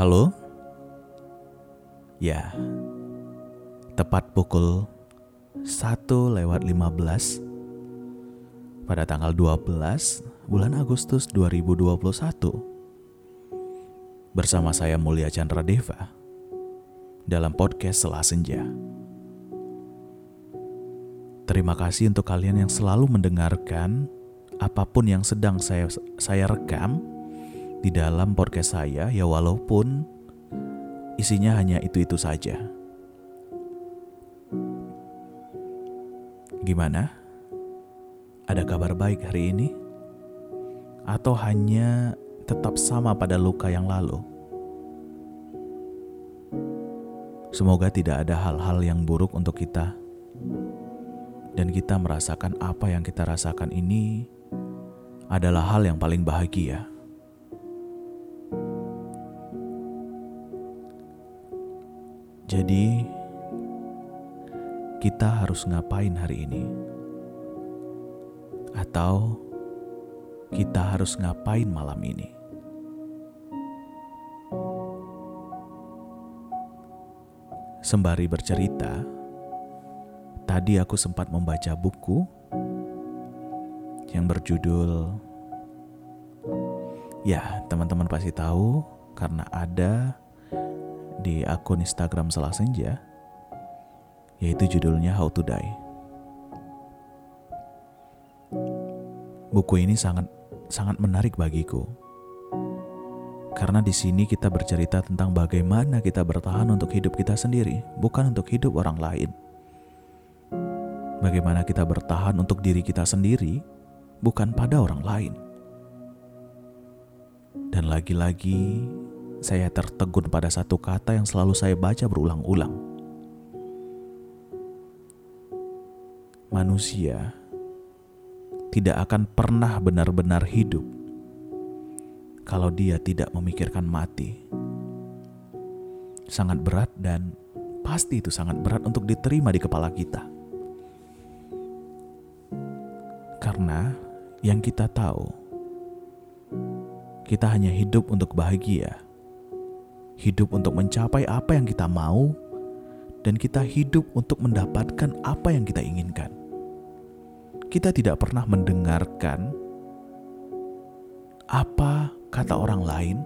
Halo? Ya, tepat pukul 1 lewat 15 pada tanggal 12 bulan Agustus 2021 bersama saya Mulia Chandra Deva dalam podcast Selah Senja. Terima kasih untuk kalian yang selalu mendengarkan apa pun yang sedang saya saya rekam di dalam podcast saya ya walaupun isinya hanya itu-itu saja. Gimana? Ada kabar baik hari ini? Atau hanya tetap sama pada luka yang lalu? Semoga tidak ada hal-hal yang buruk untuk kita, dan kita merasakan apa yang kita rasakan ini adalah hal yang paling bahagia. Jadi, kita harus ngapain hari ini? Atau kita harus ngapain malam ini? Sembari bercerita, tadi aku sempat membaca buku yang berjudul Ya, teman-teman pasti tahu karena ada di akun Instagram Salah Senja, yaitu judulnya How to Die. Buku ini sangat sangat menarik bagiku. Karena di sini kita bercerita tentang bagaimana kita bertahan untuk hidup kita sendiri, bukan untuk hidup orang lain. Bagaimana kita bertahan untuk diri kita sendiri, bukan pada orang lain. Dan lagi-lagi, saya tertegun pada satu kata yang selalu saya baca berulang-ulang. Manusia tidak akan pernah benar-benar hidup kalau dia tidak memikirkan mati. Sangat berat dan pasti itu sangat berat untuk diterima di kepala kita. Karena yang kita tahu, kita hanya hidup untuk bahagia hidup untuk mencapai apa yang kita mau, dan kita hidup untuk mendapatkan apa yang kita inginkan. Kita tidak pernah mendengarkan apa kata orang lain,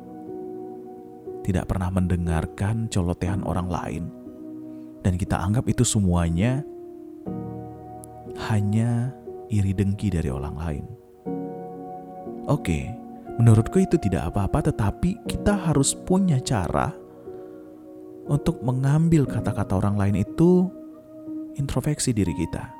tidak pernah mendengarkan colotehan orang lain, dan kita anggap itu semuanya hanya iri dengki dari orang lain. Oke, Menurutku itu tidak apa-apa, tetapi kita harus punya cara untuk mengambil kata-kata orang lain itu introspeksi diri kita.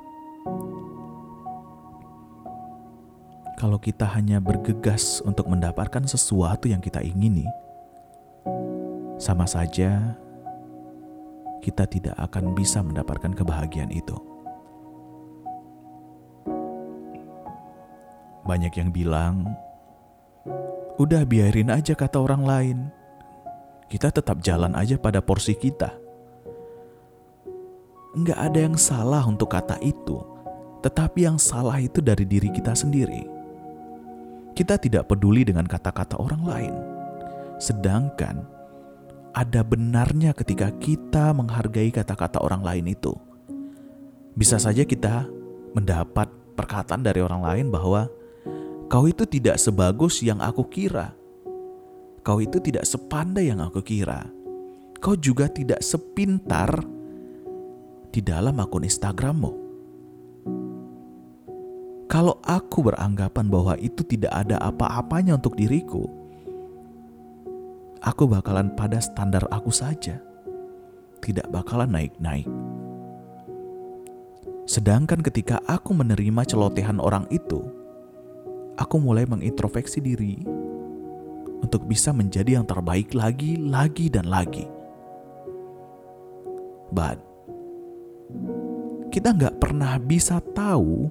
Kalau kita hanya bergegas untuk mendapatkan sesuatu yang kita ingini, sama saja kita tidak akan bisa mendapatkan kebahagiaan itu. Banyak yang bilang Udah biarin aja kata orang lain. Kita tetap jalan aja pada porsi kita. Enggak ada yang salah untuk kata itu, tetapi yang salah itu dari diri kita sendiri. Kita tidak peduli dengan kata-kata orang lain, sedangkan ada benarnya ketika kita menghargai kata-kata orang lain itu. Bisa saja kita mendapat perkataan dari orang lain bahwa Kau itu tidak sebagus yang aku kira. Kau itu tidak sepandai yang aku kira. Kau juga tidak sepintar di dalam akun Instagrammu. Kalau aku beranggapan bahwa itu tidak ada apa-apanya untuk diriku, aku bakalan pada standar aku saja, tidak bakalan naik-naik. Sedangkan ketika aku menerima celotehan orang itu, aku mulai mengintrospeksi diri untuk bisa menjadi yang terbaik lagi, lagi, dan lagi. But, kita nggak pernah bisa tahu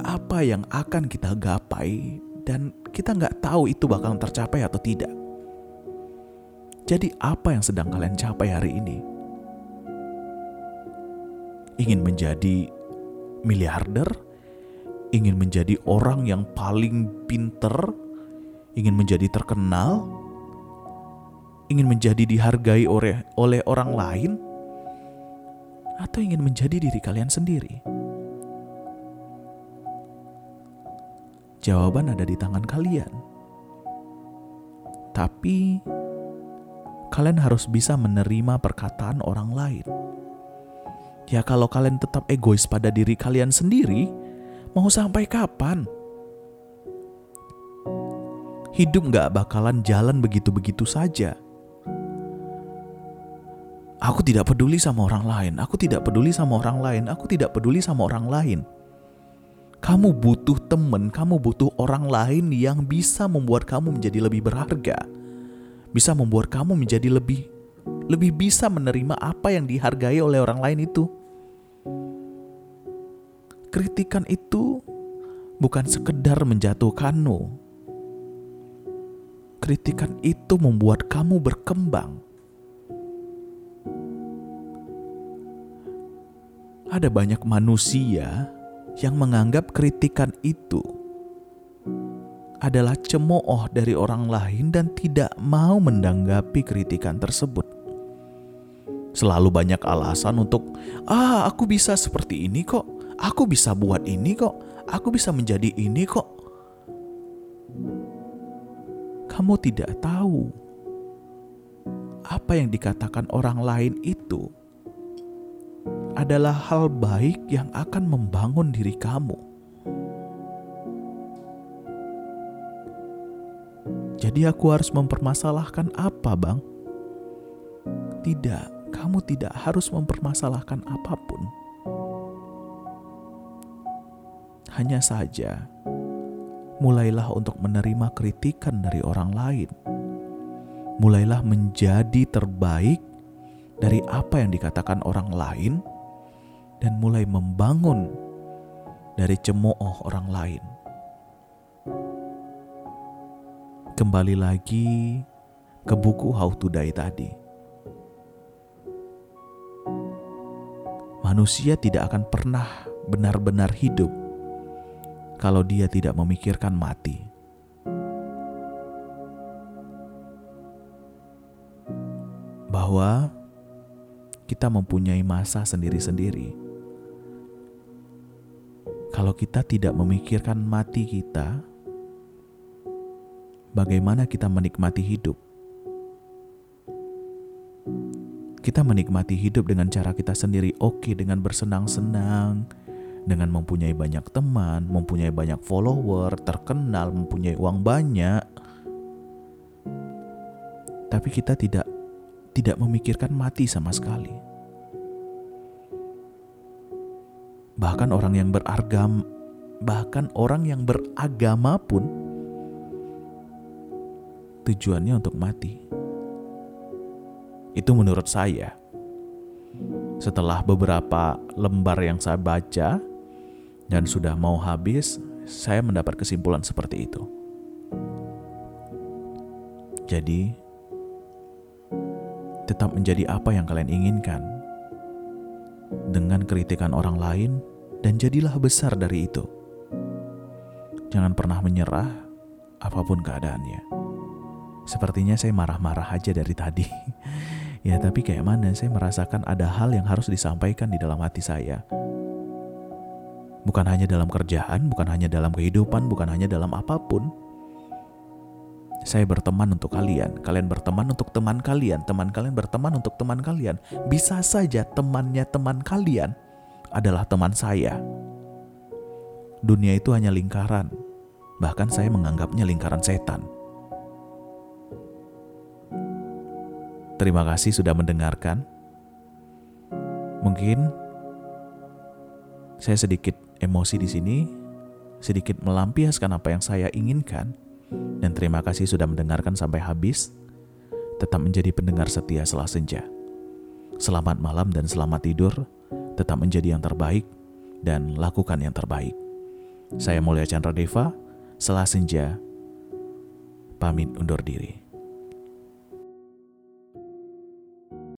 apa yang akan kita gapai dan kita nggak tahu itu bakal tercapai atau tidak. Jadi apa yang sedang kalian capai hari ini? Ingin menjadi miliarder? Ingin menjadi orang yang paling pinter, ingin menjadi terkenal, Ingin menjadi dihargai oleh, oleh orang lain? Atau ingin menjadi diri kalian sendiri? Jawaban ada di tangan kalian. Tapi kalian harus bisa menerima perkataan orang lain. Ya kalau kalian tetap egois pada diri kalian sendiri, mau sampai kapan? Hidup gak bakalan jalan begitu-begitu saja. Aku tidak peduli sama orang lain, aku tidak peduli sama orang lain, aku tidak peduli sama orang lain. Kamu butuh teman, kamu butuh orang lain yang bisa membuat kamu menjadi lebih berharga. Bisa membuat kamu menjadi lebih lebih bisa menerima apa yang dihargai oleh orang lain itu. Kritikan itu bukan sekedar menjatuhkanmu. Kritikan itu membuat kamu berkembang. Ada banyak manusia yang menganggap kritikan itu adalah cemooh dari orang lain dan tidak mau mendanggapi kritikan tersebut. Selalu banyak alasan untuk, "Ah, aku bisa seperti ini kok. Aku bisa buat ini kok. Aku bisa menjadi ini kok." Kamu tidak tahu apa yang dikatakan orang lain itu adalah hal baik yang akan membangun diri kamu. Jadi, aku harus mempermasalahkan apa, Bang? Tidak, kamu tidak harus mempermasalahkan apa pun. Hanya saja, mulailah untuk menerima kritikan dari orang lain. Mulailah menjadi terbaik dari apa yang dikatakan orang lain, dan mulai membangun dari cemooh orang lain. Kembali lagi ke buku How to Die tadi manusia tidak akan pernah benar-benar hidup kalau dia tidak memikirkan mati. Bahwa kita mempunyai masa sendiri-sendiri. Kalau kita tidak memikirkan mati kita, bagaimana kita menikmati hidup? kita menikmati hidup dengan cara kita sendiri oke okay, dengan bersenang-senang, dengan mempunyai banyak teman, mempunyai banyak follower, terkenal, mempunyai uang banyak. Tapi kita tidak tidak memikirkan mati sama sekali. Bahkan orang yang beragam bahkan orang yang beragama pun tujuannya untuk mati. Itu menurut saya. Setelah beberapa lembar yang saya baca dan sudah mau habis, saya mendapat kesimpulan seperti itu. Jadi, tetap menjadi apa yang kalian inginkan dengan kritikan orang lain dan jadilah besar dari itu. Jangan pernah menyerah apa pun keadaannya. Sepertinya saya marah-marah aja dari tadi. Ya tapi kayak mana saya merasakan ada hal yang harus disampaikan di dalam hati saya. Bukan hanya dalam kerjaan, bukan hanya dalam kehidupan, bukan hanya dalam apa pun. Saya berteman untuk kalian, kalian berteman untuk teman kalian, teman kalian berteman untuk teman kalian. Bisa saja temannya teman kalian adalah teman saya. Dunia itu hanya lingkaran, bahkan saya menganggapnya lingkaran setan. Terima kasih sudah mendengarkan. Mungkin saya sedikit emosi di sini, sedikit melampiaskan apa yang saya inginkan, dan terima kasih sudah mendengarkan sampai habis. Tetap menjadi pendengar setia setelah senja. Selamat malam dan selamat tidur. Tetap menjadi yang terbaik dan lakukan yang terbaik. Saya Mulia Chandra Deva, setelah senja, pamit undur diri.